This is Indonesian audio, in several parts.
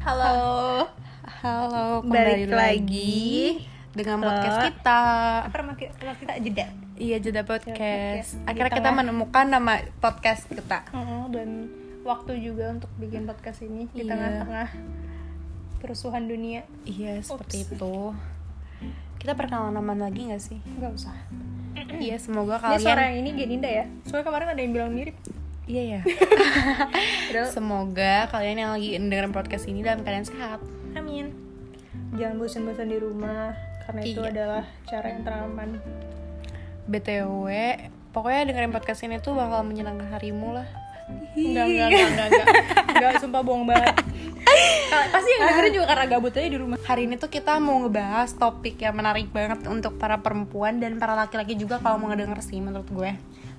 Halo. Halo, Balik kembali lagi dengan podcast kita. Apa nama kita, kita jeda? Iya, Jeda podcast. Podcast. Akhirnya kita menemukan nama podcast kita. Dan waktu juga untuk bikin podcast ini di Iya. tengah-tengah kerusuhan dunia. Iya, seperti Ups. itu. Kita perkenalan nama lagi gak sih? Gak usah. Iya, semoga Ini suara kalian yang ini Geninda ya. Soalnya kemarin ada yang bilang mirip. Iya ya. Semoga kalian yang lagi dengerin podcast ini dalam keadaan sehat. amin. Jangan bosan-bosan di rumah karena itu Iya. adalah cara yang teraman. BTW, pokoknya dengerin podcast ini tuh bakal menyenangkan harimu lah. Enggak, enggak, enggak, enggak, enggak. Enggak, sumpah bohong banget. Pasti yang dengerin juga karena gabut aja di rumah. Hari ini tuh kita mau ngebahas topik yang menarik banget untuk para perempuan dan para laki-laki juga kalau mau ngedenger sih menurut gue.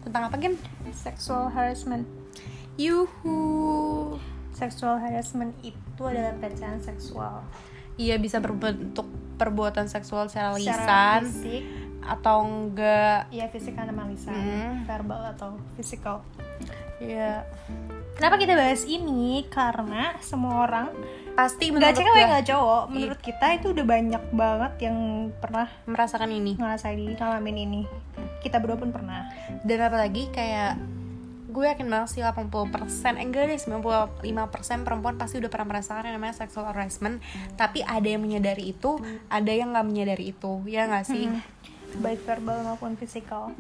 Tentang apa, Gen? Sexual harassment. Yuhu. Sexual harassment itu adalah pelecehan seksual. Iya bisa berbentuk perbuatan seksual secara Secara lisan fisik, atau enggak. ya fisik sama lisan, Hmm. verbal atau physical. Iya. Kenapa kita bahas ini? Karena semua orang, Pasti nggak cewek nggak cowok, menurut kita itu udah banyak banget yang pernah merasakan ini. ngerasain ini, ngalamin ini. Kita berdua pun pernah. Dan apalagi kayak gue yakin banget sih 80% eh, enggak deh 95% perempuan pasti udah pernah merasakan yang namanya sexual harassment tapi ada yang menyadari itu ada yang nggak menyadari itu ya nggak sih baik verbal maupun physical.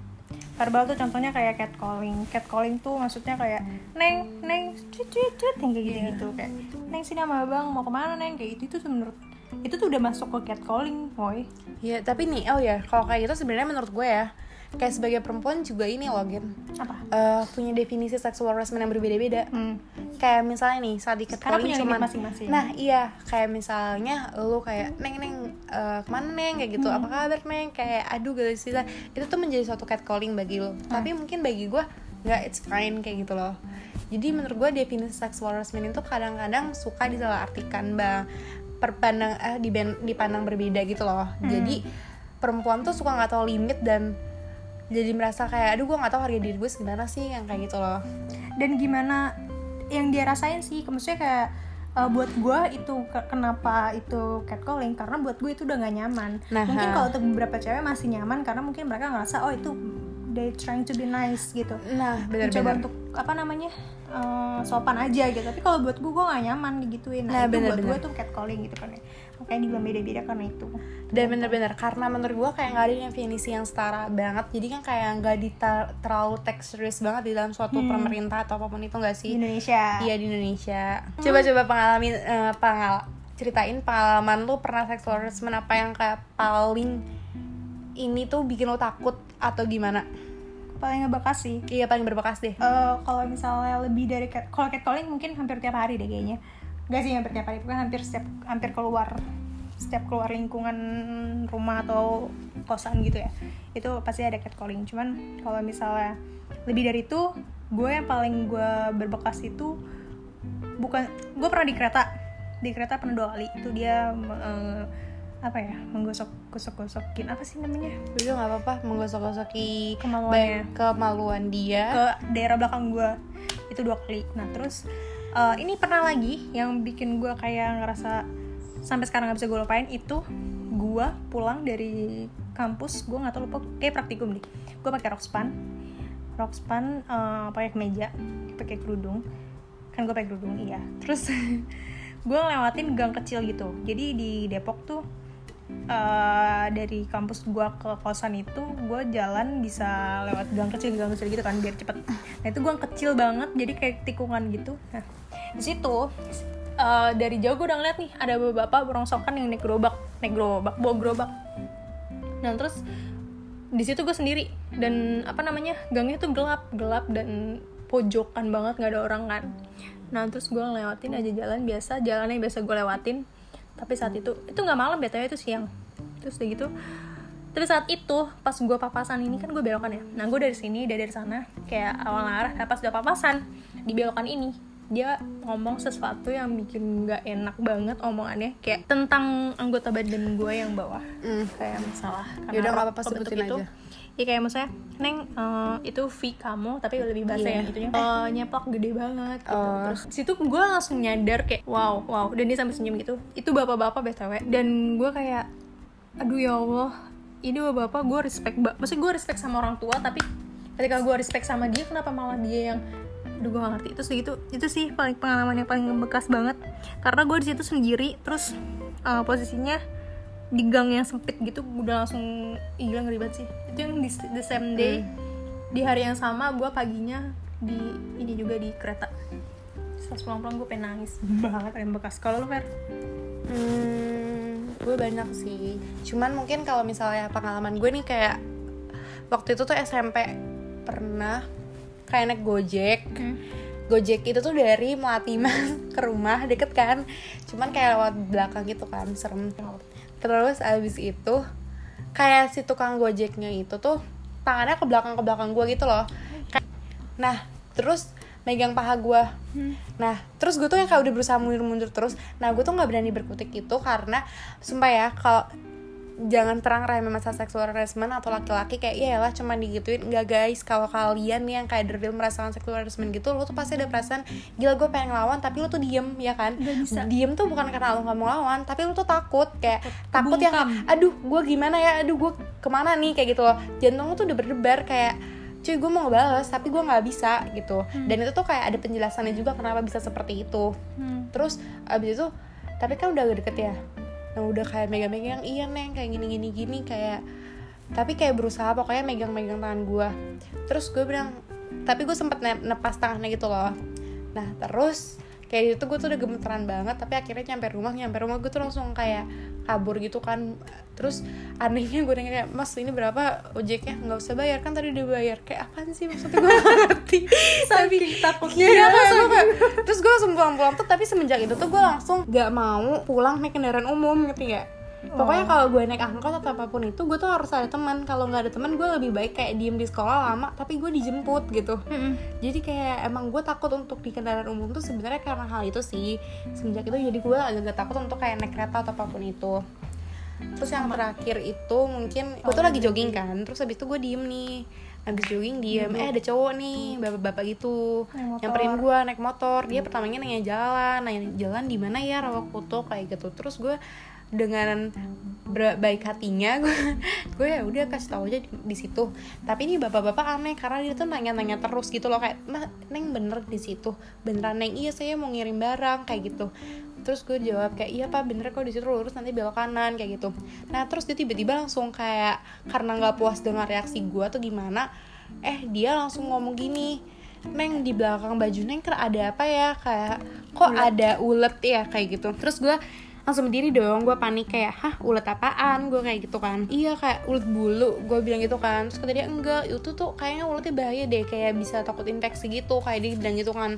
Verbal tuh contohnya kayak catcalling. Catcalling tuh maksudnya kayak neng, neng, cut, cut, cut, yang kayak gitu-gitu kayak neng sini sama abang mau ke mana neng kayak gitu itu tuh menurut itu tuh udah masuk ke catcalling, boy. ya tapi nih oh ya kalau kayak gitu sebenarnya menurut gue ya kayak sebagai perempuan juga ini loh Gen Apa? Eh, punya definisi sexual harassment yang berbeda-beda Hmm. kayak misalnya nih saat di Karena catcalling punya limit cuman masing-masing. nah iya kayak misalnya lu kayak neng neng eh, ke mana neng kayak gitu Hmm. apa kabar neng kayak aduh gak sih itu tuh menjadi suatu catcalling bagi lu Hmm. tapi mungkin bagi gue nggak it's fine kayak gitu loh jadi menurut gue definisi sexual harassment itu kadang-kadang suka disalahartikan bang perpandang eh dipandang berbeda gitu loh Hmm. jadi perempuan tuh suka nggak tahu limit dan jadi merasa kayak aduh gue nggak tahu harga diri gue sebenarnya sih yang kayak gitu loh. Dan gimana yang dia rasain sih maksudnya kayak uh, buat gue itu ke- kenapa itu catcalling? Karena buat gue itu udah gak nyaman. Nah, mungkin kalau untuk beberapa cewek masih nyaman karena mungkin mereka ngerasa oh itu they trying to be nice gitu. Nah mencoba benar-benar untuk apa namanya uh, sopan aja gitu. Tapi kalau buat gue gue gak nyaman digituin. Nah, Nah, itu buat bener-bener. gue tuh catcalling gitu kan ya makanya dibilang beda-beda karena itu. Dan bener-bener karena menurut gue kayak nggak ada definisi yang setara banget. Jadi kan kayak nggak terlalu serious banget di dalam suatu pemerintah atau apa pun itu nggak di sih? Indonesia. Iya di Indonesia. Coba-coba pengalamin eh, pengal ceritain pengalaman lu pernah sexual harassment apa yang kayak paling ini tuh bikin lo takut atau gimana? Paling ngebekas sih. Iya paling berbekas deh. Eh, kalau misalnya lebih dari kalau catcalling mungkin hampir tiap hari deh kayaknya Gak sih hampir tiap hari, bukan hampir setiap hampir keluar setiap keluar lingkungan rumah atau kosan gitu ya itu pasti ada catcalling cuman kalau misalnya lebih dari itu gue yang paling gue berbekas itu bukan gue pernah di kereta. Di kereta pernah dua kali. Itu dia eh, apa ya menggosok gosok gosokin apa sih namanya? Itu nggak apa-apa menggosok-gosoki Kemaluannya. baik kemaluan dia. Ke daerah belakang gue. Itu dua kali. Nah terus eh, ini pernah lagi yang bikin gue kayak ngerasa sampai sekarang nggak bisa gue lupain itu gue pulang dari kampus gue nggak tahu lupa kayak praktikum deh. Gue pakai rok span. Rok span eh, pakai kemeja pakai kerudung. Kan gue pakai kerudung iya. Terus gue ngelewatin gang kecil gitu. Jadi di Depok tuh eh, dari kampus gua ke kosan itu gua jalan bisa lewat gang kecil gang kecil gitu kan biar cepet. Nah itu gang kecil banget jadi kayak tikungan gitu. Nah di situ eh, dari jauh gue udah ngeliat nih ada bapak berongsokan yang naik gerobak naik gerobak bawa gerobak. Nah terus di situ gue sendiri dan apa namanya gangnya tuh gelap gelap dan pojokan banget nggak ada orang kan. Nah terus gue ngelewatin aja jalan biasa jalannya biasa gue lewatin. Tapi saat itu itu nggak malam btw itu siang. Terus udah gitu tapi saat itu pas gue papasan ini kan gue belokan ya. Nah gue dari sini dari sana kayak awal arah nah pas udah papasan di belokan ini dia ngomong sesuatu yang bikin nggak enak banget omongannya kayak tentang anggota badan gue yang bawah Hmm. kayak masalah Yaudah, nggak rok apa-apa, sebutin itu aja. ya kayak misalnya neng eh, itu V kamu tapi lebih bahasa Iya. yang itunya eh, nyeplak gede banget gitu. Oh. terus situ gue langsung nyadar kayak wow wow dan dia sampai senyum gitu itu bapak-bapak btw dan gue kayak aduh ya allah ini bapak-bapak gue respect banget maksudnya gue respect sama orang tua tapi ketika gue respect sama dia kenapa malah dia yang aduh gue gak ngerti. Itu sih itu sih paling pengalaman yang paling bekas banget. Karena gue di situ sendiri terus eh, posisinya di gang yang sempit gitu udah langsung gila ngeri banget sih. Itu yang di the same day. Di hari yang sama gue paginya di ini juga di kereta. Pas pulang-pulang gue pengen nangis banget yang bekas. Kalau lu Fer? Hmm, gue banyak sih. Cuman mungkin kalau misalnya pengalaman gue nih kayak waktu itu tuh SMP pernah kayak naik Gojek. Gojek itu tuh dari Melati Mas ke rumah deket kan. Cuman kayak lewat belakang gitu kan, serem. Terus abis itu kayak si tukang Gojeknya itu tuh tangannya ke belakang ke belakang gue gitu loh. Nah, terus megang paha gue. Nah, terus gue tuh yang kayak udah berusaha mundur-mundur terus. Nah, gue tuh nggak berani berkutik itu karena sumpah ya kalau jangan terang remeh masalah seksual harassment atau laki-laki kayak ya lah cuma digituin. Enggak guys. Kalau kalian yang kayak real merasakan seksual harassment gitu lo tuh pasti ada perasaan gila gue pengen ngelawan tapi lo tuh diem ya kan? Nggak bisa. diem tuh bukan karena lo nggak mau ngelawan tapi lo tuh takut. Kayak takut yang Kebungkam. aduh gue gimana ya? Aduh gue ke mana nih? Kayak gitu loh. Jantung lo tuh udah berdebar kayak cuy gue mau ngebales tapi gue nggak bisa gitu. Dan itu tuh kayak ada penjelasannya juga kenapa bisa seperti itu. Hmm. terus abis itu tapi kan udah deket ya nah udah kayak megang-megang iya neng kayak gini gini gini kayak tapi kayak berusaha pokoknya megang-megang tangan gue terus gue bilang tapi gue sempet ne- nepas tangannya gitu loh. Nah terus kayak itu gue tuh udah gemeteran banget tapi akhirnya nyampe rumah nyampe rumah gue tuh langsung kayak kabur gitu kan. Terus anehnya gue nanya kayak mas ini berapa ojeknya? Nggak usah bayar kan tadi udah bayar. Kayak apaan sih? Maksudnya gue nggak ngerti. Tapi takutnya. gue kayak- terus gue langsung pulang-pulang tuh tapi semenjak itu tuh gue langsung gak mau pulang naik kendaraan umum ngerti gak pokoknya kalau gue naik angkot atau apa pun itu gue tuh harus ada teman. Kalau nggak ada teman gue lebih baik kayak diem di sekolah lama tapi gue dijemput gitu. Jadi kayak emang gue takut untuk di kendaraan umum tuh sebenarnya karena hal itu sih. Semenjak itu jadi gue agak takut untuk kayak naik kereta atau apa pun itu. Terus yang terakhir itu mungkin gue tuh lagi jogging kan terus habis itu gue diem nih. Habis jogging diem eh ada cowok nih bapak-bapak gitu. Naik motor. nyamperin gue naik motor dia pertamanya nanya jalan nanya jalan di mana ya Rawakuto kayak gitu. Terus gue dengan baik hatinya gue gue ya udah kasih tahu aja di, di situ. Tapi ini bapak-bapak aneh karena dia tuh nanya-nanya terus gitu loh kayak "Ma, neng bener di situ? Beneran neng? Iya saya mau ngirim barang kayak gitu. Terus gue jawab kayak iya pak bener kok di situ lurus nanti belok kanan kayak gitu. Nah terus dia tiba-tiba langsung kayak karena nggak puas dengan reaksi gue atau gimana eh dia langsung ngomong gini Neng di belakang baju Neng ada apa ya? Kayak kok ada ulet? Ya kayak gitu. Terus gue langsung berdiri dong gue panik kayak hah ulet apaan? Gue kayak gitu kan. Iya kayak ulet bulu gue bilang gitu kan. Terus kata dia enggak itu tuh kayaknya uletnya bahaya deh kayak bisa takut infeksi gitu kayak dia bilang gitu kan.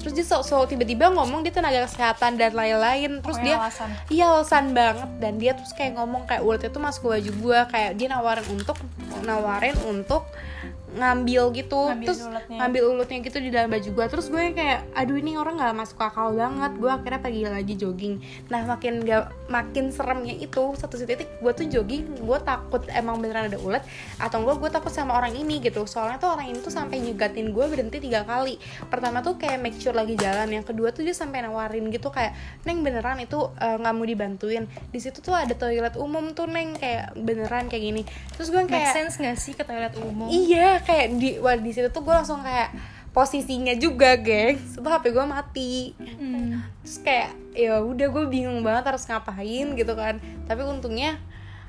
Terus dia so, so tiba-tiba ngomong dia tenaga kesehatan dan lain-lain. Terus dia alasan. iya alasan banget. Dan dia terus kayak ngomong kayak uletnya tuh masuk ke baju gue kayak dia nawarin untuk nawarin untuk ngambil gitu Ngambil terus uletnya. ngambil ulutnya gitu di dalam baju gue terus gue kayak aduh ini orang nggak masuk akal banget. Gue akhirnya pergi lagi jogging. Nah makin gak makin seremnya itu satu titik gue tuh jogging gue takut emang beneran ada ulet atau enggak gue takut sama orang ini gitu. Soalnya tuh orang ini tuh sampai nyegatin gue berhenti tiga kali. Pertama tuh kayak make sure lagi jalan yang kedua tuh dia sampai nawarin gitu kayak neng beneran itu eh, nggak mau dibantuin. Di situ tuh ada toilet umum tuh neng kayak beneran kayak gini. Terus gue Make kayak sense gak sih ke toilet umum? Iya, kayak di wah, di situ tuh gue langsung kayak posisinya juga, geng. Itu HP gue mati. Hmm. Terus kayak ya udah gue bingung banget harus ngapain gitu kan. Tapi untungnya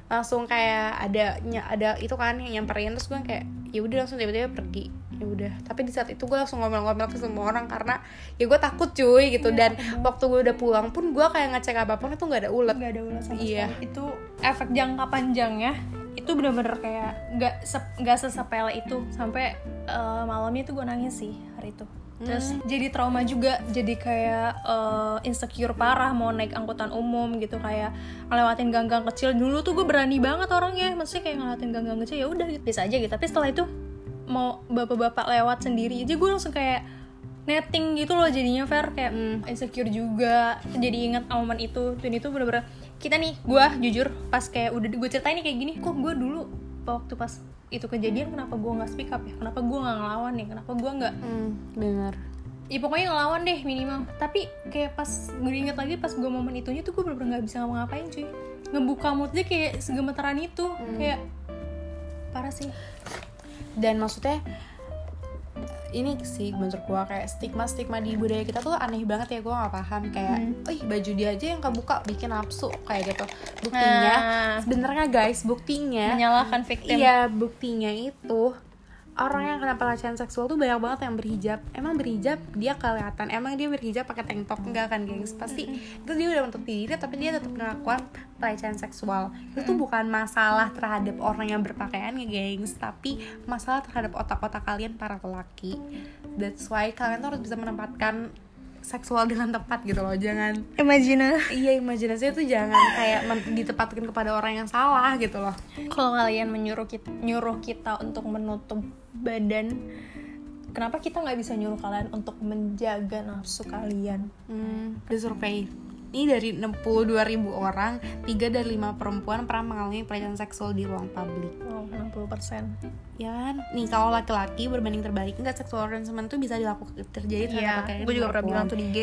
langsung kayak ada ada itu kan yang nyamperin terus gue kayak ya udah langsung tiba-tiba pergi ya udah tapi di saat itu gue langsung ngomel-ngomel ke semua orang karena ya gue takut cuy gitu dan waktu gue udah pulang pun gue kayak ngecek apa pun itu nggak ada ulet Gak ada ulat sama Iya. sekali. Itu efek jangka panjangnya itu bener-bener kayak nggak nggak sesepele itu. Sampai eh, malamnya tuh gue nangis sih hari itu. Terus jadi trauma juga. Jadi kayak eh, insecure parah mau naik angkutan umum gitu. Kayak ngelewatin gang-gang kecil. Dulu tuh gue berani banget orangnya. Maksudnya kayak ngelewatin gang-gang kecil ya udah gitu. Bisa aja gitu. Tapi setelah itu mau bapak-bapak lewat sendiri aja gue langsung kayak netting gitu loh jadinya fair kayak insecure juga. Jadi inget momen itu. Dan itu bener-bener kita nih gue jujur pas kayak udah gue ceritain nih kayak gini kok gue dulu waktu pas itu kejadian kenapa gue nggak speak up ya? Kenapa gue nggak ngelawan ya kenapa gue nggak hmm, bener. Ya pokoknya ngelawan deh minimal. Tapi kayak pas gue inget lagi pas gue momen itunya tuh gue bener-bener nggak bisa ngapa-ngapain cuy. Ngebuka mulutnya kayak segemetaran itu. Kayak parah sih. Dan maksudnya ini sih menurut gua kayak stigma stigma di budaya kita tuh aneh banget ya gua nggak paham. Kayak ih baju dia aja yang kebuka bikin nafsu kayak gitu. Buktinya Nah. sebenarnya guys buktinya menyalahkan victim. iya buktinya itu orang yang kena pelecehan seksual tuh banyak banget yang berhijab. Emang berhijab dia kelihatan. Emang dia berhijab pakai tank top enggak kan gengs? Pasti itu dia udah menutup diri tapi dia tetap melakukan pelecehan seksual. Itu tuh bukan masalah terhadap orang yang berpakaian ya gengs tapi masalah terhadap otak-otak kalian para lelaki. That's why kalian tuh harus bisa menempatkan seksual dengan tepat gitu loh jangan. Imagine iya imajinasinya tuh jangan kayak ditempatkan kepada orang yang salah gitu loh. Kalau kalian menyuruh kita nyuruh kita untuk menutup badan kenapa kita nggak bisa nyuruh kalian untuk menjaga nafsu kalian? Hmm, ada survei. Ini dari 62 ribu orang, 3 dari 5 perempuan pernah mengalami pelecehan seksual di ruang publik. oh 60% Ya kan? Nih kalau laki-laki berbanding terbalik, enggak seksual harassment tuh bisa dilakukan terjadi terhadap iya pakaian gue juga pernah bilang tuh di IG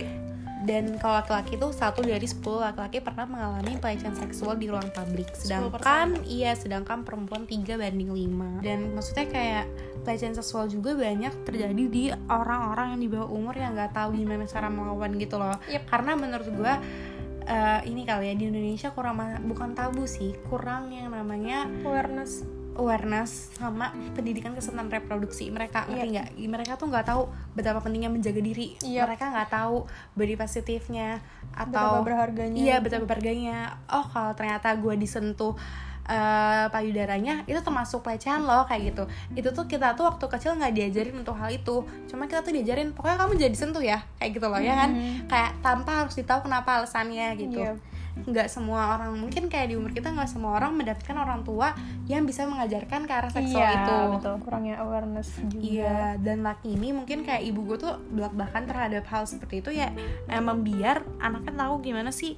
Dan kalau laki-laki tuh satu dari 10 laki-laki pernah mengalami pelecehan seksual di ruang publik. Sedangkan iya, sedangkan perempuan 3 banding 5. Dan maksudnya kayak pelecehan seksual juga banyak terjadi di orang-orang yang di bawah umur yang nggak tahu gimana cara melawan gitu loh. Yep. Karena menurut gua eh, ini kali ya di Indonesia kurang bukan tabu sih, kurang yang namanya awareness awareness sama pendidikan kesehatan reproduksi. Mereka ngerti Iya. nggak? Mereka tuh nggak tahu betapa pentingnya menjaga diri. Iya. mereka nggak tahu body positifnya betapa atau berharganya. iya betapa berharganya. Oh kalau ternyata gue disentuh eh, payudaranya itu termasuk pelecehan loh kayak gitu. Itu tuh kita tuh waktu kecil nggak diajarin untuk hal itu. Cuma kita tuh diajarin pokoknya kamu jadi sentuh ya kayak gitu loh ya kan? Kayak tanpa harus ditahu kenapa alasannya gitu. Iya. Nggak semua orang mungkin kayak di umur kita nggak semua orang mendapatkan orang tua yang bisa mengajarkan ke arah seksual iya, itu. betul. Kurangnya awareness juga. Iya, dan laki ini mungkin kayak ibu gue tuh belak belakan terhadap hal seperti itu ya emang biar anaknya tahu gimana sih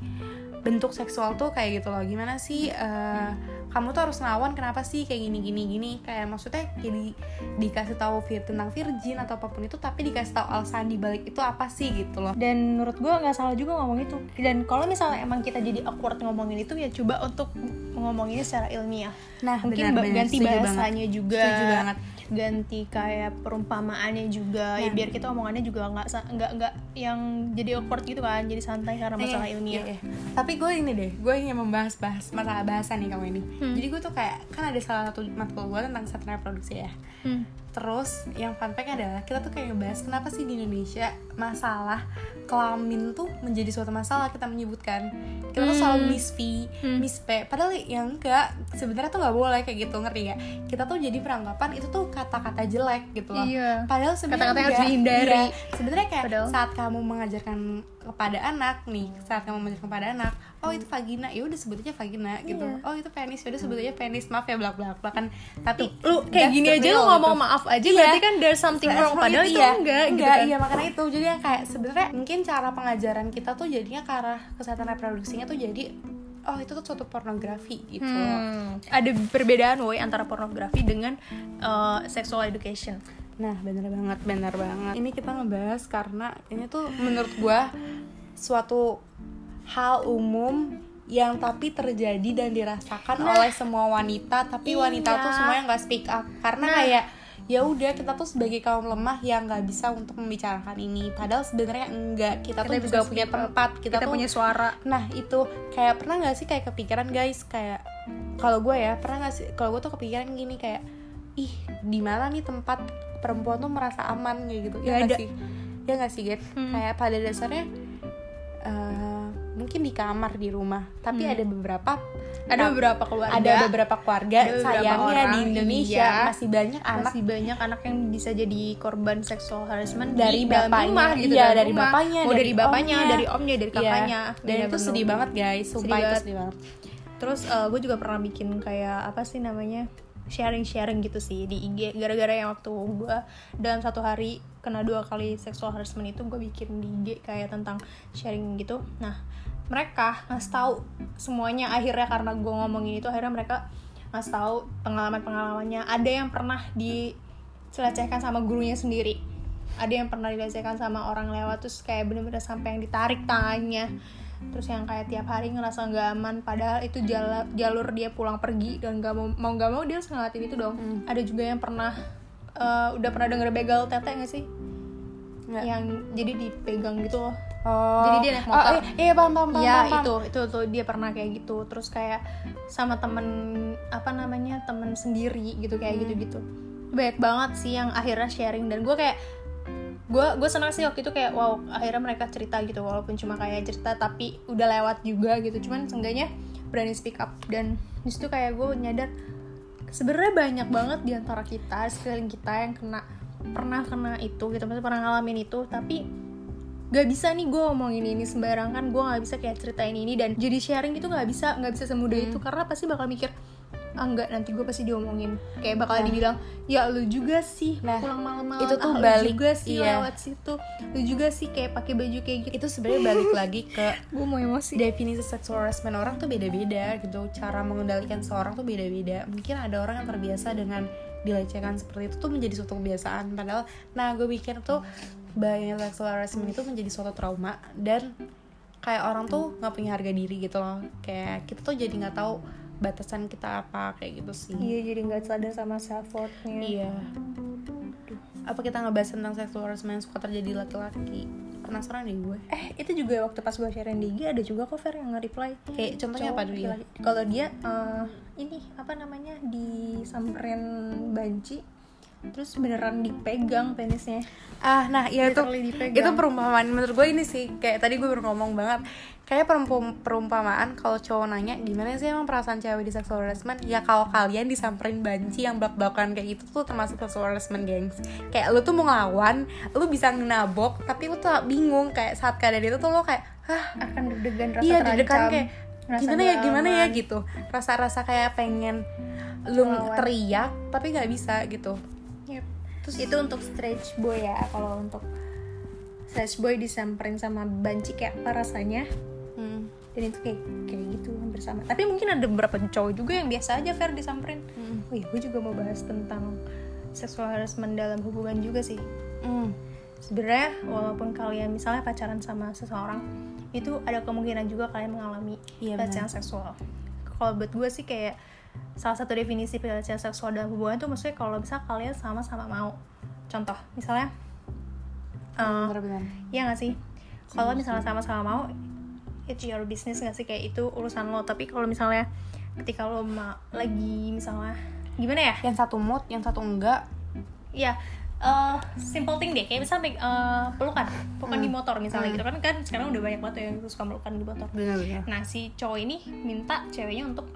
bentuk seksual tuh kayak gitu loh. Gimana sih eh, kamu tuh harus ngelawan kenapa sih kayak gini gini gini. Kayak maksudnya kayak di, dikasih tahu vir- tentang virgin atau apa pun itu tapi dikasih tahu alasan di balik itu apa sih gitu loh. Dan menurut gue nggak salah juga ngomong itu. Dan kalau misalnya emang kita jadi awkward ngomongin itu ya coba untuk ngomonginnya secara ilmiah. Nah mungkin benar, ganti setuju banget. bahasanya juga. Setuju banget. Ganti kayak perumpamaannya juga ya Nah. biar kita omongannya juga nggak nggak nggak yang jadi awkward gitu kan jadi santai karena masalah Iya, ilmiah iya, iya. Tapi gue ini deh, gue ingin membahas-bahas masalah bahasa nih kamu ini. Hmm. Jadi gue tuh kayak kan ada salah satu matkul gue tentang kesehatan reproduksi ya. Hmm. Terus yang fun fact adalah kita tuh kayak ngebahas kenapa sih di Indonesia masalah kelamin tuh menjadi suatu masalah kita menyebutkan. Kita tuh selalu Hmm. miss V, Hmm. miss P. Padahal yang enggak sebenarnya tuh nggak boleh kayak gitu ngerti ya. Kita tuh jadi beranggapan itu tuh kata-kata jelek gitu loh. Iya. Padahal sebenarnya Kata-kata harus dihindari. Iya. Sebenarnya kayak Padahal. saat kamu mengajarkan kepada anak nih, saat kamu mengajarkan kepada anak, oh itu vagina, ya udah sebut aja vagina gitu. Iya. Oh itu penis, ya udah sebut aja penis. Maaf ya belak belak kan. Tapi lu kayak gini aja lu ngomong gitu. maaf aja Iya. berarti kan there's something wrong padahal itu iya. enggak, gitu enggak kan. iya makanya itu jadi yang kayak sebenarnya mungkin cara pengajaran kita tuh jadinya ke arah kesehatan reproduksinya tuh jadi oh itu tuh suatu pornografi gitu. Hmm, ada perbedaan woi antara pornografi dengan uh, sexual education Nah, bener banget, bener banget. Ini kita ngebahas karena ini tuh menurut gua suatu hal umum yang tapi terjadi dan dirasakan Nah. oleh semua wanita, tapi wanita Iya. tuh semuanya nggak speak up karena Nah. kayak ya udah kita tuh sebagai kaum lemah yang nggak bisa untuk membicarakan ini. Padahal sebenarnya enggak, kita, Kita tuh juga punya tempat, kita, kita tuh punya suara. Nah itu kayak pernah nggak sih kayak kepikiran guys? Kayak kalau gue ya pernah nggak sih kalau gue tuh kepikiran gini kayak ih di mana nih tempat perempuan tuh merasa aman? Kayak gitu. Ya nggak sih? Ya nggak sih Get Hmm. kayak pada dasarnya mungkin di kamar di rumah tapi Hmm. ada beberapa ada nah, beberapa keluarga ada beberapa keluarga Ada beberapa sayangnya orang, di Indonesia iya. masih banyak anak masih banyak anak yang bisa jadi korban seksual harassment Dari di dalam bapaknya, rumah gitu iya, dari rumah. bapaknya, mau dari dari bapaknya omnya. dari omnya dari Iya. kakaknya dan Beda itu sedih banget guys sumpah itu banget. sedih banget terus gue juga pernah bikin kayak apa sih namanya sharing sharing gitu sih di IG gara-gara yang waktu gue dalam satu hari kena dua kali sexual harassment itu gue bikin di IG kayak tentang sharing gitu. Nah mereka ngasih tahu semuanya. Akhirnya karena gue ngomongin itu akhirnya mereka ngasih tahu pengalaman pengalamannya ada yang pernah dilecehkan sama gurunya sendiri. Ada yang pernah dilecehkan sama orang lewat terus kayak bener-bener sampai yang ditarik tangannya terus yang kayak tiap hari ngerasa nggak aman padahal itu jala- jalur dia pulang pergi dan nggak mau mau nggak mau dia harus ngelatin itu dong Hmm. ada juga yang pernah eh, udah pernah denger begal tete nggak sih Nggak. yang jadi dipegang gitu loh Oh. Jadi dia naik motor. Oh, iya, iya paham paham paham. ya paham, itu itu tuh dia pernah kayak gitu terus kayak sama temen apa namanya temen sendiri gitu kayak Hmm. gitu gitu banyak banget sih yang akhirnya sharing dan gue kayak gue gue senang sih waktu itu kayak wow akhirnya mereka cerita gitu walaupun cuma kayak cerita tapi udah lewat juga gitu. Cuman seenggaknya berani speak up. Dan di situ kayak gue nyadar sebenarnya banyak banget di antara kita sekeliling kita yang kena pernah kena itu gitu. Maksudnya pernah ngalamin itu tapi gak bisa nih gue ngomongin ini sembarangan. Gue nggak bisa kayak ceritain ini dan jadi sharing itu nggak bisa nggak bisa semudah itu. Karena pasti bakal mikir ah enggak nanti gue pasti diomongin. Kayak bakal dibilang ya lu juga sih Nah, pulang malam-malam. itu tuh ah, lu balik, juga sih iya. lewat situ. Lu juga sih kayak pakai baju kayak gitu. Itu sebenarnya balik lagi ke gue mau emosi. definisi sexual harassment orang tuh beda-beda gitu. Cara mengendalikan seorang tuh beda-beda. Mungkin ada orang yang terbiasa dengan dilecehkan seperti itu tuh menjadi suatu kebiasaan. Padahal nah gue pikir tuh bahaya sexual harassment itu menjadi suatu trauma dan kayak orang tuh nggak punya harga diri gitu loh. Kayak kita tuh jadi nggak tahu batasan kita apa kayak gitu sih. Iya jadi nggak sadar sama self worthnya iya. Apa kita ngebahas tentang sexual harassment yang suka terjadi di laki-laki? Penasaran deh gue. Eh itu juga waktu pas gue sharing di IG ada juga kok Fer yang nge-reply. Kayak contohnya apa dulu ya kalau dia eh, ini apa namanya disamperin banci terus beneran dipegang penisnya. Ah, nah ya itu dipegang. itu perumpamaan. Menurut gue ini sih kayak tadi gue baru ngomong banget. Kayak perumpam- perumpamaan kalau cowok nanya gimana sih emang perasaan cewek di sexual harassment? Ya kalau kalian disamperin banci yang belak belakan kayak gitu tuh termasuk sexual harassment gengs. Kayak lu tuh mau ngelawan lu bisa ngenabok tapi lu tuh bingung. Kayak saat keadaan itu tuh lo kayak hah? Akan deg-degan rasa iya terancam deg-degan kayak rasa gimana ya gimana ya? gitu. Rasa-rasa kayak pengen lu teriak tapi nggak bisa gitu. Terus itu untuk stretch boy ya kalau untuk stretch boy disamperin sama banci kayak apa rasanya hmm. dan itu kayak kayak gitu hampir sama tapi mungkin ada beberapa cowok juga yang biasa aja fair disamperin Hmm. oh iya gue juga mau bahas tentang sexual harassment dalam hubungan juga sih Hmm. sebenarnya walaupun kalian misalnya pacaran sama seseorang itu ada kemungkinan juga kalian mengalami Iya, pelecehan seksual kalau buat gue sih kayak salah satu definisi pelecehan seksual dalam hubungan tuh maksudnya kalau bisa kalian sama-sama mau. Contoh misalnya eh, Bener-bener. Iya gak sih? Kalau misalnya sama-sama mau It's your business gak sih? Kayak itu urusan lo. Tapi kalau misalnya Ketika lo ma- lagi misalnya Gimana ya? yang satu mood yang satu enggak. Ya eh, Simple thing deh. Kayak misalnya eh, pelukan. Pelukan di motor misalnya gitu kan. Kan sekarang udah banyak banget yang suka pelukan di motor. Bener-bener Nah si cowok ini minta ceweknya untuk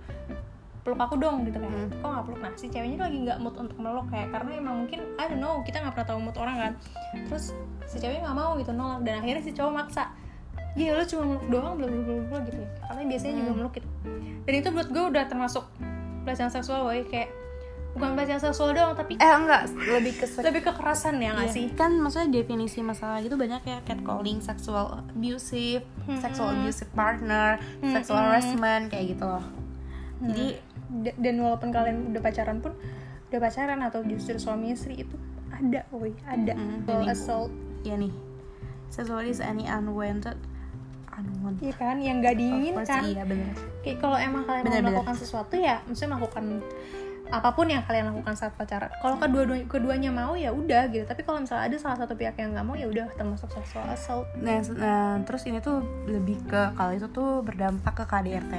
peluk aku dong gitu kan Hmm. kok nggak peluk? Nah si ceweknya lagi nggak mood untuk meluk kayak karena emang mungkin I don't know kita nggak pernah tahu mood orang kan. Terus si ceweknya nggak mau gitu nolak dan akhirnya si cowok maksa Iya lu cuma meluk doang bla bla bla gitu. Ya karena biasanya juga Hmm. meluk gitu. Dan itu menurut gue udah termasuk pelecehan seksual boy. Kayak bukan pelecehan seksual doang tapi eh enggak lebih ke lebih kekerasan ya nggak Iya. sih? Kan maksudnya definisi masalah gitu banyak ya catcalling sexual abusive sexual abusive partner sexual harassment kayak gitu loh. Jadi Da- dan walaupun kalian udah pacaran pun udah pacaran atau justru suami istri itu ada woi ada Mm, ini. assault ya nih sexual is any unwanted unwanted Iya kan, yang gak diinginkan. iya bener Kayak kalau emang kalian Bener, mau bener. melakukan sesuatu ya, maksudnya melakukan apa pun yang kalian lakukan saat pacaran. Kalau kedua keduanya mau ya udah gitu. Tapi kalau misalnya ada salah satu pihak yang nggak mau ya udah termasuk sexual assault. nah, nah, terus ini tuh lebih ke kalau itu tuh berdampak ke KDRT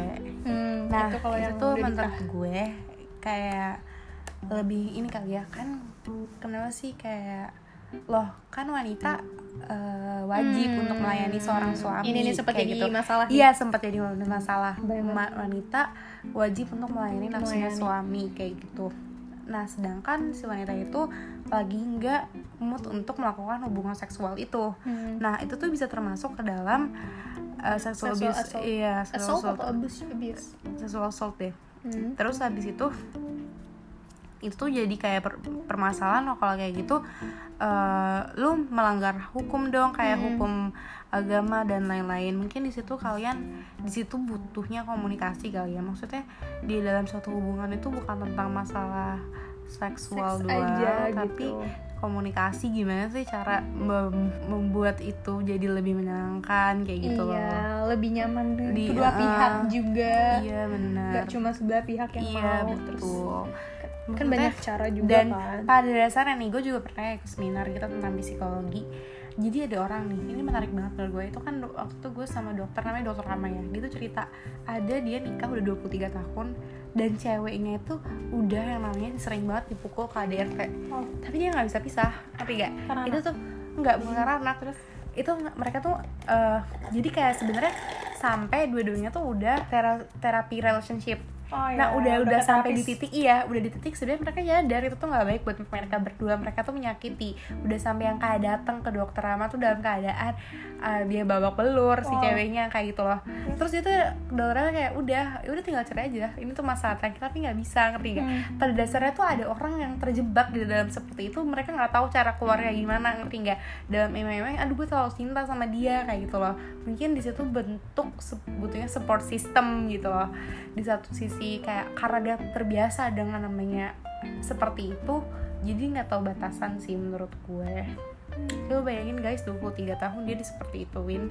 Hmm, nah itu kalau yang tuh menurut gue kayak lebih ini kali ya kan kenapa sih kayak loh kan wanita eh, wajib Hmm. untuk melayani seorang suami Ini nih sempat jadi masalah nih. iya sempat jadi masalah. Ma- wanita wajib untuk melayani nafsunya suami kayak gitu nah sedangkan si wanita itu lagi nggak mood untuk melakukan hubungan seksual itu Hmm. nah itu tuh bisa termasuk ke dalam uh, sexual, Sexual abuse assault. iya sexual assault assault, atau abuse? Abuse. sexual assault deh Hmm. terus habis itu itu tuh jadi kayak per- permasalahan loh kalau kayak gitu. Eh, lu melanggar hukum dong kayak Hmm. hukum agama dan lain-lain. Mungkin di situ kalian di situ butuhnya komunikasi kali ya. Maksudnya di dalam suatu hubungan itu bukan tentang masalah seksual Seks doang aja tapi gitu. komunikasi gimana sih cara mem- membuat itu jadi lebih menyenangkan kayak gitu loh. iya lebih nyaman di kedua uh, pihak juga. iya benar. Cuma sebelah pihak yang iya mau terus kan Maksudnya- banyak cara juga dan kan. pada dasarnya nih gue juga pernah ikut seminar gitu tentang psikologi. Jadi ada orang nih ini menarik banget menurut gue itu kan waktu itu gue sama dokter namanya dokter Rama ya dia tuh cerita ada dia nikah udah 23 tahun dan ceweknya itu udah yang namanya sering banget dipukul KDRT Oh. tapi dia nggak bisa pisah tapi gak Karena itu tuh nggak bukan karena anak. Terus? Itu mereka tuh eh, jadi kayak sebenarnya sampai dua-duanya tuh udah tera- terapi relationship Oh, Nah iya, udah udah sampai di titik iya udah di titik sebenarnya mereka nyadar itu tuh nggak baik buat mereka berdua. Mereka tuh menyakiti. Udah sampai yang kayak datang ke dokter Rama tuh dalam keadaan uh, dia babak belur si Oh. ceweknya kayak gitu loh. Terus? Itu dokter Rama kayak udah ya udah tinggal cerai aja. Ini tuh masalah terakhir tapi nggak bisa ngerti nggak? Hmm. pada dasarnya tuh ada orang yang terjebak di dalam seperti itu mereka nggak tahu cara keluarnya gimana ngerti nggak? Dalam emang-emang aduh gue terlalu cinta sama dia kayak gitu loh. Mungkin di situ bentuk sebetulnya support system gitu loh. Di satu sisi kayak karena dia terbiasa dengan namanya seperti itu jadi nggak tahu batasan sih menurut gue. Coba bayangin guys 23 tahun dia di seperti itu Win.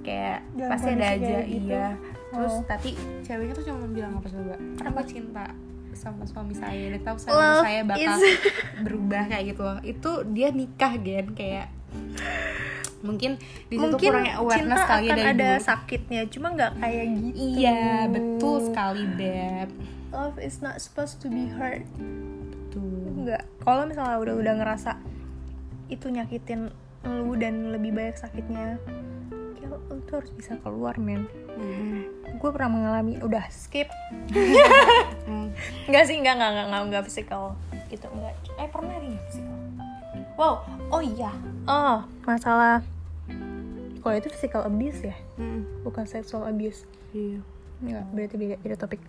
Kayak Dalam pasti ada aja gitu. iya. Terus Oh. tapi ceweknya tuh cuma bilang apa coba? Aku cinta sama suami saya dan tahu suami Love saya bakal is- berubah kayak gitu loh. Itu dia nikah gen kayak mungkin di situ mungkin kurangnya awareness cinta kali akan dari ada dulu. sakitnya cuma nggak kayak gitu. iya betul sekali beb. Love is not supposed to be hurt. Betul. Nggak. Kalau misalnya udah udah ngerasa itu nyakitin lu dan lebih banyak sakitnya ya lu tuh harus bisa keluar men. Mm. gue pernah mengalami udah skip. Hmm. Enggak sih, enggak, enggak, enggak, enggak, enggak physical gitu, enggak Eh, pernah nih physical Wow, oh iya. Oh, masalah Kalau itu physical abuse ya, Mm. bukan sexual abuse. Iya. Enggak, berarti beda, beda topik.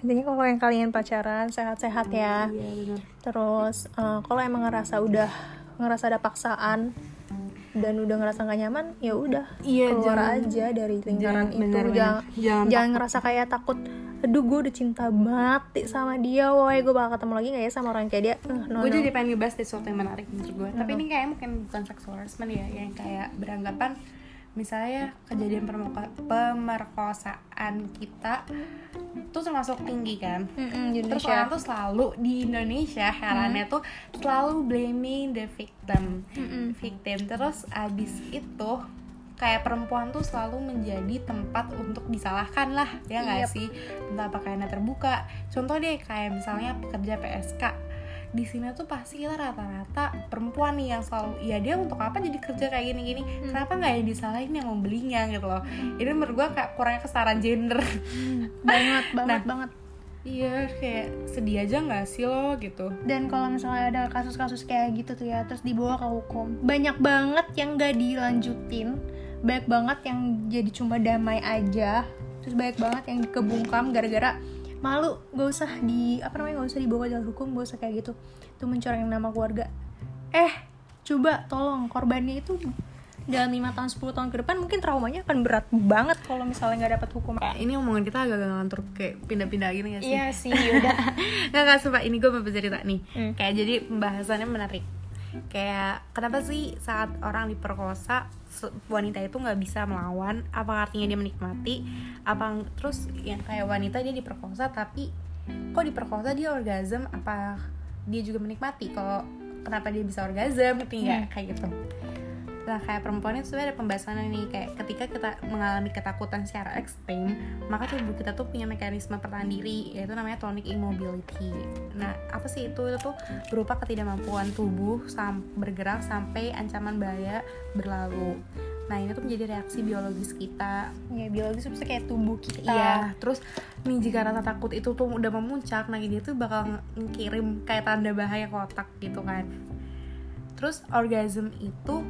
Intinya kalau yang kalian pacaran, sehat-sehat ya. Iya benar. Terus, eh, kalau emang ngerasa udah Ngerasa ada paksaan dan udah ngerasa gak nyaman ya udah Iya, keluar jangan- aja dari lingkaran jangan- itu. bener, bener. jangan Jangan jangan ngerasa kayak takut aduh gue udah cinta mati sama dia woi gue bakal ketemu lagi gak ya sama orang kayak dia? Eh, no, gue no. jadi pengen ngebahas sesuatu yang menarik menurut gue tapi ini kayak mungkin bukan sexual harassment ya yang kayak beranggapan misalnya kejadian pemerkosaan kita tuh termasuk tinggi kan? Mm-mm, di terus orang tuh selalu di Indonesia herannya tuh selalu blaming the victim. Mm-mm. victim. Terus abis itu kayak perempuan tuh selalu menjadi tempat untuk disalahkan lah ya nggak Yep. sih? Entah pakaiannya terbuka. Contoh deh kayak misalnya pekerja PSK di sini tuh pasti kita rata-rata perempuan nih yang selalu ya dia untuk apa jadi kerja kayak gini-gini? Kenapa nggak yang disalahin yang membelinya? gitu loh. Ini menurut gua kayak kurangnya kesetaraan gender. Banget banget Nah. banget iya kayak sedih aja nggak sih lo gitu. Dan kalau misalnya ada kasus-kasus kayak gitu tuh ya terus dibawa ke hukum banyak banget yang gak dilanjutin banyak banget yang jadi cuma damai aja. Terus banyak banget yang dikebungkam gara-gara malu gak usah di apa namanya gak usah dibawa jalur hukum gak usah kayak gitu. Itu mencoreng nama keluarga. Eh coba tolong korbannya itu dalam lima tahun 10 tahun ke depan mungkin traumanya akan berat banget kalau misalnya nggak dapat hukum. Ini omongan kita agak ngantur kayak pindah-pindah gini gak sih? Iya sih udah. Nggak nggak sumpah ini gue mau cerita nih. Hmm. kayak jadi pembahasannya menarik kayak kenapa sih saat orang diperkosa wanita itu nggak bisa melawan? Apa artinya dia menikmati? Apa terus yang kayak wanita dia diperkosa tapi kok diperkosa dia orgasm? Apa dia juga menikmati? Kalau kenapa dia bisa orgasm? Ngerti nggak? Hmm. kayak gitu Nah kayak perempuan itu sebenarnya ada pembahasannya nih kayak ketika kita mengalami ketakutan secara ekstrim maka tubuh kita tuh punya mekanisme pertahan diri yaitu namanya tonic immobility. Nah apa sih itu itu tuh berupa ketidakmampuan tubuh sam bergerak sampai ancaman bahaya berlalu. Nah ini tuh menjadi reaksi biologis kita. ya biologis itu kayak tubuh kita Iya. Terus nih jika rasa takut itu tuh udah memuncak, nah dia tuh bakal ng- ngirim kayak tanda bahaya ke otak gitu kan. Terus orgasm itu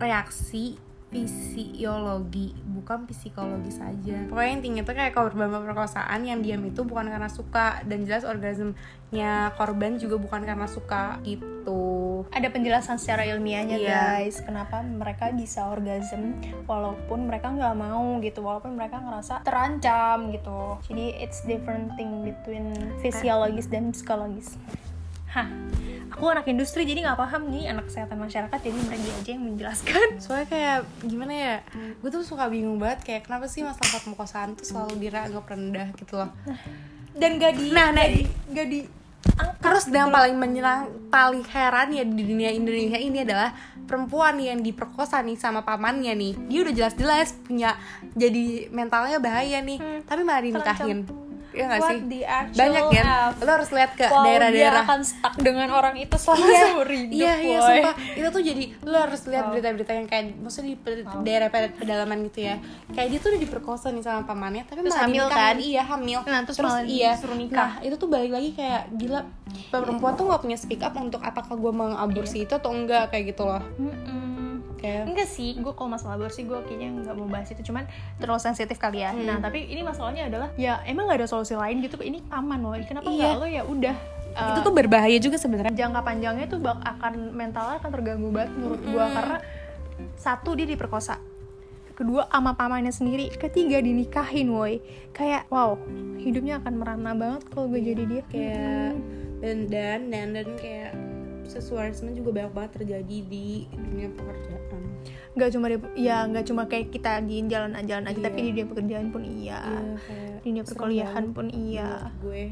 reaksi fisiologi bukan psikologis saja. Pokoknya intinya tuh kayak korban perkosaan yang diam itu bukan karena suka dan jelas orgasmnya korban juga bukan karena suka gitu. Ada penjelasan secara ilmiahnya Iya. guys. Kenapa mereka bisa orgasm walaupun mereka nggak mau gitu. Walaupun mereka ngerasa terancam gitu. Jadi it's different thing between fisiologis dan psikologis. Hah aku anak industri jadi nggak paham nih anak kesehatan masyarakat jadi mereka aja yang menjelaskan. Soalnya kayak gimana ya gue tuh suka bingung banget kayak kenapa sih masalah pemerkosaan tuh selalu dianggap rendah gitu loh. Dan gak di Nah, nah, gak di, gak di Terus yang paling menyenang, paling heran ya di dunia Indonesia ini adalah perempuan yang diperkosa nih sama pamannya nih. Dia udah jelas-jelas punya jadi mentalnya bahaya nih, Hmm, tapi malah dinikahin. Ya gak What sih? Banyak kan? F? Lo harus lihat ke Wow, dia daerah-daerah. akan stuck dengan orang itu selama Iya, seumur hidup iya, iya, boy. sumpah. Itu tuh jadi lo harus lihat Wow. berita-berita yang kayak maksudnya di daerah pe- pedalaman gitu ya. Kayak dia tuh udah diperkosa nih sama pamannya, tapi Terus hamil kan? Iya, hamil. Nah, terus malah iya. disuruh nikah. Nah, itu tuh balik lagi kayak gila perempuan tuh nggak punya speak up untuk apakah gue mengaborsi itu atau enggak kayak gitu loh. Mm-mm. Kayak Enggak sih, gue kalau masalah aborsi gue kayaknya nggak mau bahas itu Cuman terlalu sensitif kali ya. Hmm. Nah tapi ini masalahnya adalah Ya emang gak ada solusi lain gitu Ini aman loh, kenapa Iya. nggak lo ya udah itu eh, tuh berbahaya juga sebenarnya. jangka panjangnya tuh bak akan mentalnya akan terganggu banget menurut gue karena satu dia diperkosa. Kedua ama pamannya sendiri. Ketiga dinikahin woi. Kayak wow hidupnya akan merana banget kalau gue jadi dia. Kayak dan dan dan dan kayak sexual harassment juga banyak banget terjadi di dunia pekerjaan. Nggak cuma di, ya nggak cuma kayak kita di jalan-jalan aja Iya. tapi di dunia pekerjaan pun iya kayak di dunia perkuliahan pun iya gue.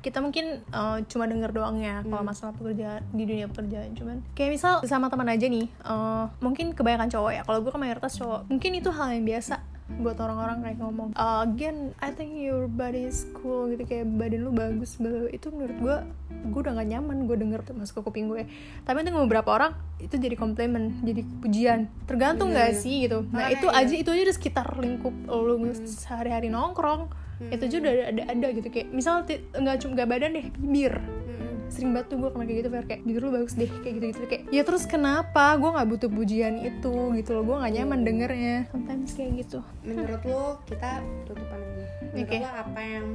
kita mungkin eh, cuma denger doang ya kalau Hmm. masalah pekerjaan di dunia pekerjaan cuman kayak misal sama teman aja nih eh, mungkin kebanyakan cowok ya kalau gue kan mayoritas cowok mungkin itu hal yang biasa buat orang-orang kayak ngomong "Eh, again I think your body is cool gitu kayak badan lu bagus bla bla." itu menurut gue gue udah gak nyaman gue denger tuh masuk ke kuping gue tapi untuk beberapa orang itu jadi komplimen jadi pujian tergantung Iya, nggak iya. sih gitu nah itu iya. aja itu aja di sekitar lingkup lu sehari-hari nongkrong itu aja udah ada, ada ada gitu kayak misal nggak cuma nggak badan deh bibir Mm-mm. Sering banget tuh gue kena kayak gitu Fer. kayak bibir lu bagus deh kayak gitu gitu kayak ya terus kenapa gue nggak butuh pujian itu gitu loh gue nggak nyaman dengernya sometimes kayak gitu Menurut lo kita tutupan aja. Menurut Oke. lo apa yang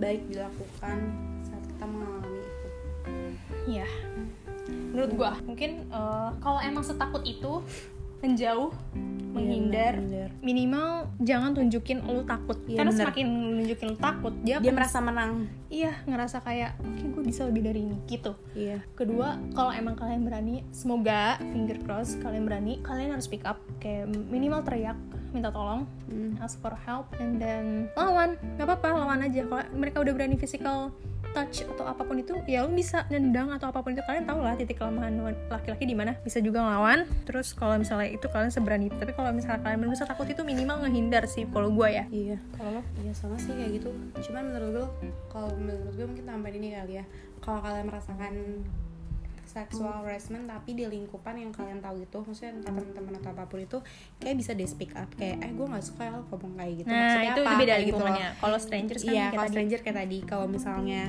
baik dilakukan saat kita mengalami itu? Iya. Menurut gua mungkin eh, kalau emang setakut itu menjauh, menghindar, menghindar. minimal jangan tunjukin lu takut. Iya, Karena bener. semakin nunjukin lu takut, dia, Dia merasa menang. iya ngerasa kayak oke gue bisa lebih dari ini gitu. Iya. Kedua, kalau emang kalian berani, semoga finger cross kalian berani, kalian harus pick up kayak minimal teriak, minta tolong, Hmm. ask for help, and then lawan, nggak apa-apa lawan aja. Kalau mereka udah berani physical touch atau apa pun itu, ya lu bisa nendang atau apa pun itu kalian tahu lah titik kelemahan laki-laki di mana. Bisa juga ngelawan. Terus kalau misalnya itu kalian seberani itu, tapi kalau misalnya kalian benar takut itu minimal ngehindar sih kalau gue ya. Iya, kalau lo iya sama sih kayak gitu. Cuman menurut gue kalau menurut gue mungkin tambahin ini kali ya. Kalau kalian merasakan sexual harassment tapi di lingkupan yang kalian tahu gitu, maksudnya entah teman-teman atau apa pun itu, kayak bisa di speak up kayak eh gue nggak suka ya lo ngomong kayak gitu. Nah Maksudnya itu, apa? itu beda gitu. Kalau strangers kan Iya, kalau stranger kayak tadi. Kalau misalnya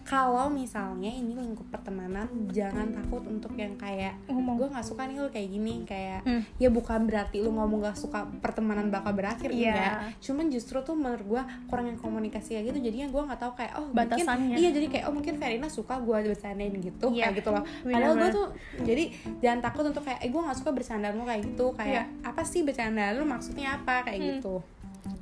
kalau misalnya ini lingkup pertemanan, jangan takut untuk yang kayak Ngomong. gue nggak suka nih lo kayak gini kayak Hmm. ya bukan berarti lu ngomong gak suka pertemanan bakal berakhir Iya. enggak cuman justru tuh menurut gue kurangnya komunikasi kayak gitu jadinya gue nggak tahu kayak oh Batasannya. mungkin iya jadi kayak oh mungkin Verina suka gue bercandain gitu Iya. kayak gitu loh padahal gue tuh jadi jangan takut untuk kayak eh gue nggak suka bercandaan lu kayak gitu kayak apa sih bercandaan lu maksudnya apa kayak Hmm. gitu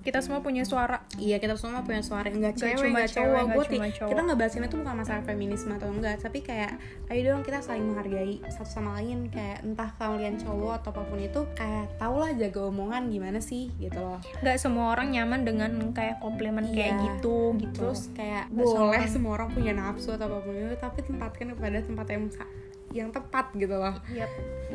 Kita semua punya suara. Iya kita semua punya suara. Nggak Nggak cewek cuma nggak cowok. nggak gue kita ngebahasin itu bukan masalah feminisme atau enggak tapi kayak ayo dong kita saling menghargai satu sama lain. Kayak entah kalian cowok atau apa pun itu kayak tau lah jaga omongan gimana sih gitu loh. Nggak semua orang nyaman dengan kayak komplimen kayak Iya. gitu gitu. Terus kayak Nggak boleh. semua orang punya nafsu atau apa pun itu tapi tempatkan kepada tempat yang yang tepat gitu loh. Yap.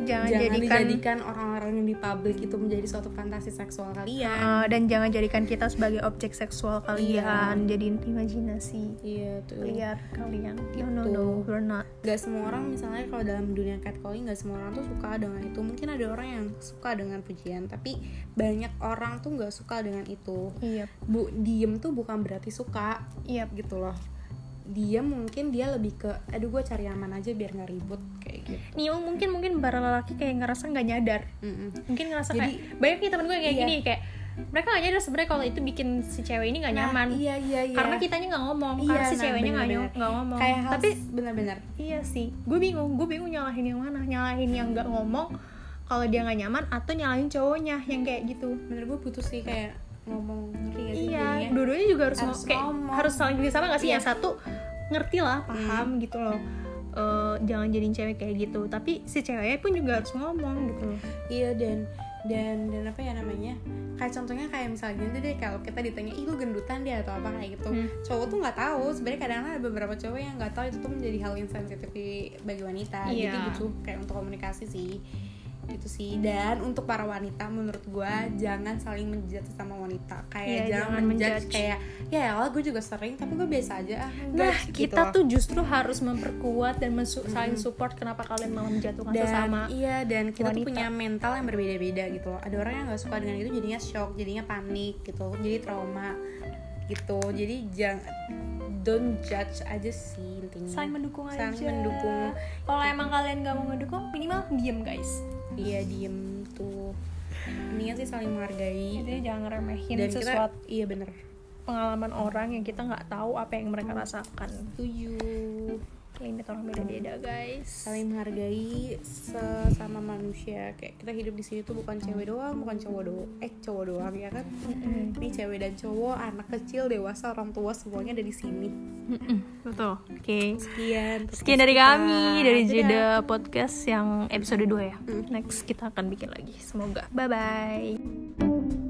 jangan, jangan jadikan dijadikan orang-orang yang di publik itu menjadi suatu fantasi seksual kalian. Uh, dan jangan jadikan kita sebagai objek seksual kalian. Iya. jadiin imajinasi. Iya tuh. Liar kalian. Gitu. no no no we're not. Gak semua orang misalnya kalau dalam dunia catcalling gak semua orang tuh suka dengan itu. Mungkin ada orang yang suka dengan pujian tapi banyak orang tuh gak suka dengan itu. Iya. Bu diem tuh bukan berarti suka iya. gitu loh diem mungkin dia lebih ke aduh gue cari aman aja biar nggak ribut kayak gitu. Nih mungkin mungkin para lelaki kayak ngerasa nggak nyadar. Mm-mm. mungkin ngerasa Jadi- kayak banyak nih temen gue kayak Iya. gini kayak mereka nggak nyadar sebenarnya kalau itu bikin si cewek ini nggak Nah, nyaman. iya iya iya. Karena kitanya nggak ngomong Iya, karena si nah, ceweknya nggak ngomong. Kayak tapi bener-bener. iya sih. Gue bingung gue bingung nyalahin yang mana. Nyalahin yang nggak ngomong kalau dia nggak nyaman atau nyalahin cowoknya yang kayak gitu. Bener gue butuh sih kayak ngomong ngerti gak sih iya jadinya? dua-duanya juga harus, Harus ngomong kayak ngomong. harus saling kerja sama gak sih Iya. yang satu ngerti lah paham gitu loh Eh, jangan jadiin cewek kayak gitu tapi si ceweknya pun juga harus ngomong gitu loh iya dan dan dan apa ya namanya kayak contohnya kayak misalnya gini deh kalau kita ditanya ih lu gendutan dia atau apa kayak gitu Hmm. cowok tuh nggak tahu sebenarnya kadang ada beberapa cowok yang nggak tahu itu tuh menjadi hal yang sensitif bagi wanita jadi Iya. butuh kayak untuk komunikasi sih gitu sih dan untuk para wanita menurut gua jangan saling menjudge sama wanita kayak Iya, jangan, jangan menjudge kayak ya lah gue juga sering tapi gue biasa aja ah, Nah, judge," gitu kita tuh justru harus memperkuat dan mensu- saling support kenapa kalian malah menjatuhkan dan sesama. iya dan kita tuh wanita. punya mental yang berbeda-beda gitu loh ada orang yang nggak suka dengan itu jadinya shock jadinya panik gitu jadi trauma gitu jadi jangan don't judge aja sih intinya Saling mendukung aja. Saling mendukung. Kalau emang kalian gak mau ngedukung, minimal diem guys. Iya diem tuh. Mendingan sih saling menghargai. Jadi jangan ngeremehin dan kita sesuatu. iya bener. Pengalaman orang yang kita nggak tahu apa yang mereka rasakan. setuju Ini orang beda-beda guys. saling menghargai sesama manusia kayak kita hidup di sini tuh bukan cewek doang bukan cowok doang eh cowok doang ya kan ini cewek dan cowok anak kecil dewasa orang tua semuanya ada di sini Betul. Oke. sekian Sekian dari podcast kami kita. dari. Jeda Podcast yang episode 2 ya. Next kita akan bikin lagi. Semoga. Bye bye.